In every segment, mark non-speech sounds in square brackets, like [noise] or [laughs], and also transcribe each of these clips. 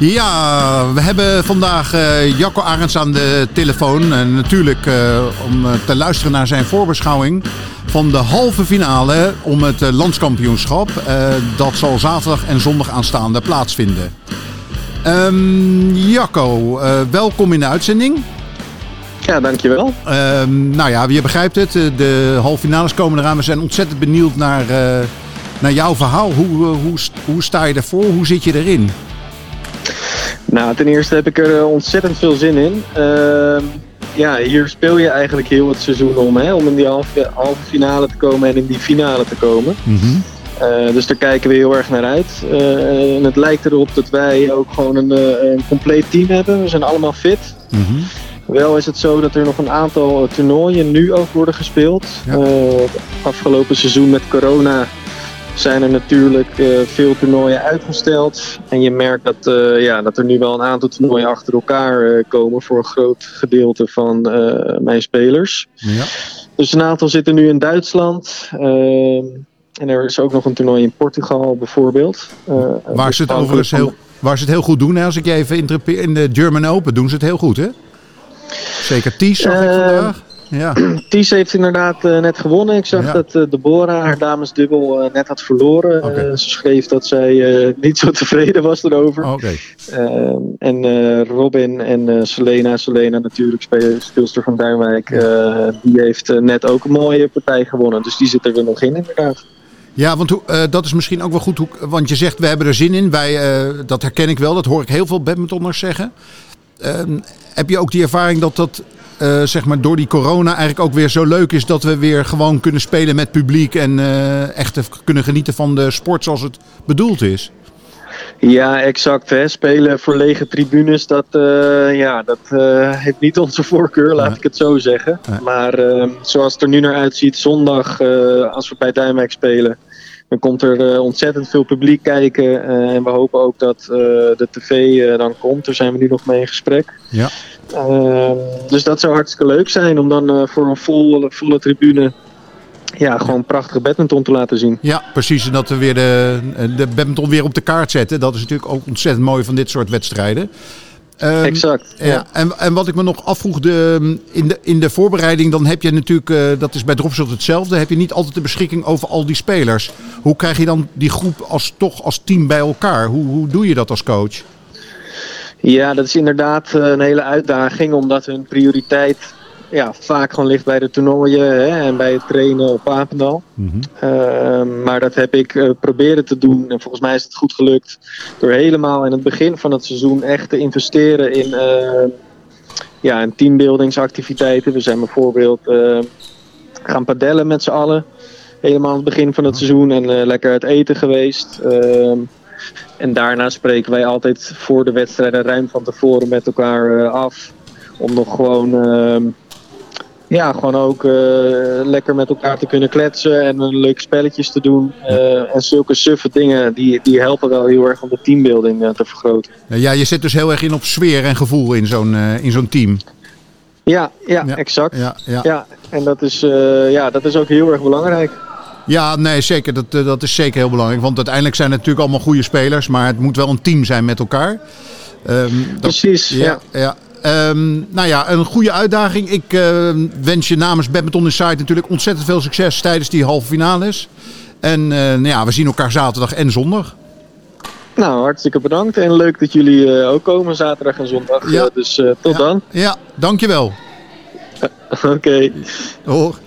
Ja, we hebben vandaag uh, Jacco Arends aan de telefoon. En natuurlijk uh, om te luisteren naar zijn voorbeschouwing van de halve finale om het uh, landskampioenschap. dat zal zaterdag en zondag aanstaande plaatsvinden. Um, Jacco, welkom in de uitzending. Ja, dankjewel. Um, nou ja, je begrijpt het. De halve finales komen eraan. We zijn ontzettend benieuwd naar, naar jouw verhaal. Hoe, hoe, hoe sta je ervoor? Hoe zit je erin? Nou, ten eerste heb ik er eh, ontzettend veel zin in. Uh, ja, hier speel je eigenlijk heel het seizoen om, hè, om in die halve, halve finale te komen en in die finale te komen. Mm dus daar kijken we heel erg naar uit. Uh, en het lijkt erop dat wij ook gewoon een, een compleet team hebben. We zijn allemaal fit. Mm Wel is het zo dat er nog een aantal toernooien nu ook worden gespeeld. Ja. afgelopen seizoen met corona zijn er natuurlijk uh, veel toernooien uitgesteld. En je merkt dat, uh, ja, dat er nu wel een aantal toernooien achter elkaar uh, komen voor een groot gedeelte van mijn spelers. Ja. Dus een aantal zitten nu in Duitsland. Ehm, en er is ook nog een toernooi in Portugal bijvoorbeeld. waar, ze het overigens heel, waar ze het heel goed doen, hè? als ik je even in de German Open doen ze het heel goed hè? Zeker Ties zag ik vandaag. Ja. Ties heeft inderdaad uh, net gewonnen. Ik zag dat uh, Deborah haar damesdubbel uh, net had verloren. Okay. ze schreef dat zij niet zo tevreden was erover. Okay. Ehm, en Robin en Selena, Selena natuurlijk speelster van Duinwijk, die heeft net ook een mooie partij gewonnen. Dus die zit er weer nog in inderdaad. Ja, want uh, dat is misschien ook wel goed. Hoe, want je zegt, we hebben er zin in. Wij, uh, dat herken ik wel. Dat hoor ik heel veel badmintonners zeggen. Uh, heb je ook die ervaring dat dat uh, zeg maar door die corona eigenlijk ook weer zo leuk is dat we weer gewoon kunnen spelen met publiek en uh, echt kunnen genieten van de sport zoals het bedoeld is. Ja, exact. Hè. Spelen voor lege tribunes, dat, uh, ja, dat heeft niet onze voorkeur, laat ik het zo zeggen. Maar zoals het er nu naar uitziet, zondag als we bij Duinwijk spelen, dan komt er ontzettend veel publiek kijken. en we hopen ook dat de tv dan komt. Daar zijn we nu nog mee in gesprek. Ja. Ehm, dus dat zou hartstikke leuk zijn om dan uh, voor een volle, volle tribune ja, gewoon prachtige badminton te laten zien. Ja, precies. En dat we weer de, de badminton weer op de kaart zetten. Dat is natuurlijk ook ontzettend mooi van dit soort wedstrijden. Um, exact. Ja. En, en wat ik me nog afvroeg, de, in, de, in de voorbereiding, dan heb je natuurlijk, uh, dat is bij Dropshot hetzelfde, heb je niet altijd de beschikking over al die spelers. Hoe krijg je dan die groep als, toch als team bij elkaar? Hoe, hoe doe je dat als coach? Ja, dat is inderdaad eh, een hele uitdaging, omdat hun prioriteit ja, vaak gewoon ligt bij de toernooien hè, en bij het trainen op Papendal. Mm -hmm. maar dat heb ik uh, proberen te doen en volgens mij is het goed gelukt door helemaal in het begin van het seizoen echt te investeren in, uh, ja, in teambuildingsactiviteiten. We zijn bijvoorbeeld gaan padellen met z'n allen, helemaal aan het begin van het seizoen en lekker uit eten geweest. Ehm, en daarna spreken wij altijd voor de wedstrijden ruim van tevoren met elkaar uh, af. Om nog gewoon, uh, ja, gewoon ook uh, lekker met elkaar te kunnen kletsen en leuke spelletjes te doen. En zulke suffe dingen, die, die helpen wel heel erg om de teambuilding te vergroten. Ja, je zit dus heel erg in op sfeer en gevoel in zo'n in zo'n team. Ja, ja, ja, exact. Ja, ja. ja en dat is, ja, dat is ook heel erg belangrijk. Ja, nee, zeker. Dat, eh, dat is zeker heel belangrijk. Want uiteindelijk zijn het natuurlijk allemaal goede spelers. Maar het moet wel een team zijn met elkaar. Um, Precies, ja. ja. Um, nou ja, een goede uitdaging. Ik uh, wens je namens Badminton Inside natuurlijk ontzettend veel succes tijdens die halve finales. En uh, nou ja, we zien elkaar zaterdag en zondag. Nou, hartstikke bedankt. En leuk dat jullie uh, ook komen zaterdag en zondag. Ja. dus tot ja. dan. Ja, dankjewel. [laughs] Oké. Okay. Hoor.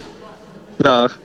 Dag.